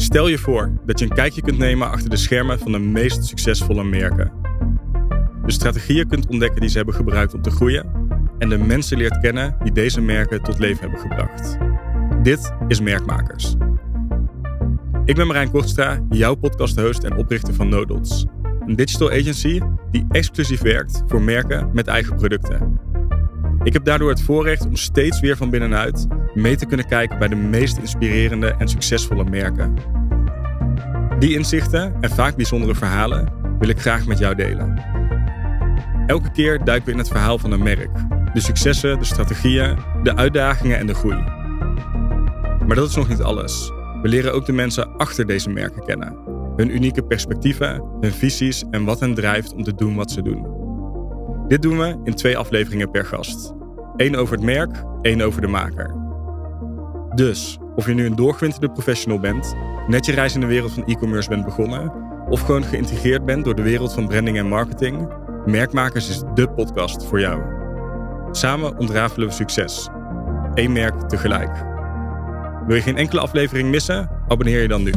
Stel je voor dat je een kijkje kunt nemen achter de schermen van de meest succesvolle merken. De strategieën kunt ontdekken die ze hebben gebruikt om te groeien en de mensen leert kennen die deze merken tot leven hebben gebracht. Dit is Merkmakers. Ik ben Marijn Kortstra, jouw podcast-host en oprichter van Nodots, een digital agency die exclusief werkt voor merken met eigen producten. Ik heb daardoor het voorrecht om steeds weer van binnenuit mee te kunnen kijken bij de meest inspirerende en succesvolle merken. Die inzichten en vaak bijzondere verhalen wil ik graag met jou delen. Elke keer duiken we in het verhaal van een merk, de successen, de strategieën, de uitdagingen en de groei. Maar dat is nog niet alles. We leren ook de mensen achter deze merken kennen, hun unieke perspectieven, hun visies en wat hen drijft om te doen wat ze doen. Dit doen we in twee afleveringen per gast. Eén over het merk, één over de maker. Dus, of je nu een doorgewinterde professional bent, net je reis in de wereld van e-commerce bent begonnen, of gewoon geïntegreerd bent door de wereld van branding en marketing, Merkmakers is dé podcast voor jou. Samen ontrafelen we succes. Eén merk tegelijk. Wil je geen enkele aflevering missen? Abonneer je dan nu.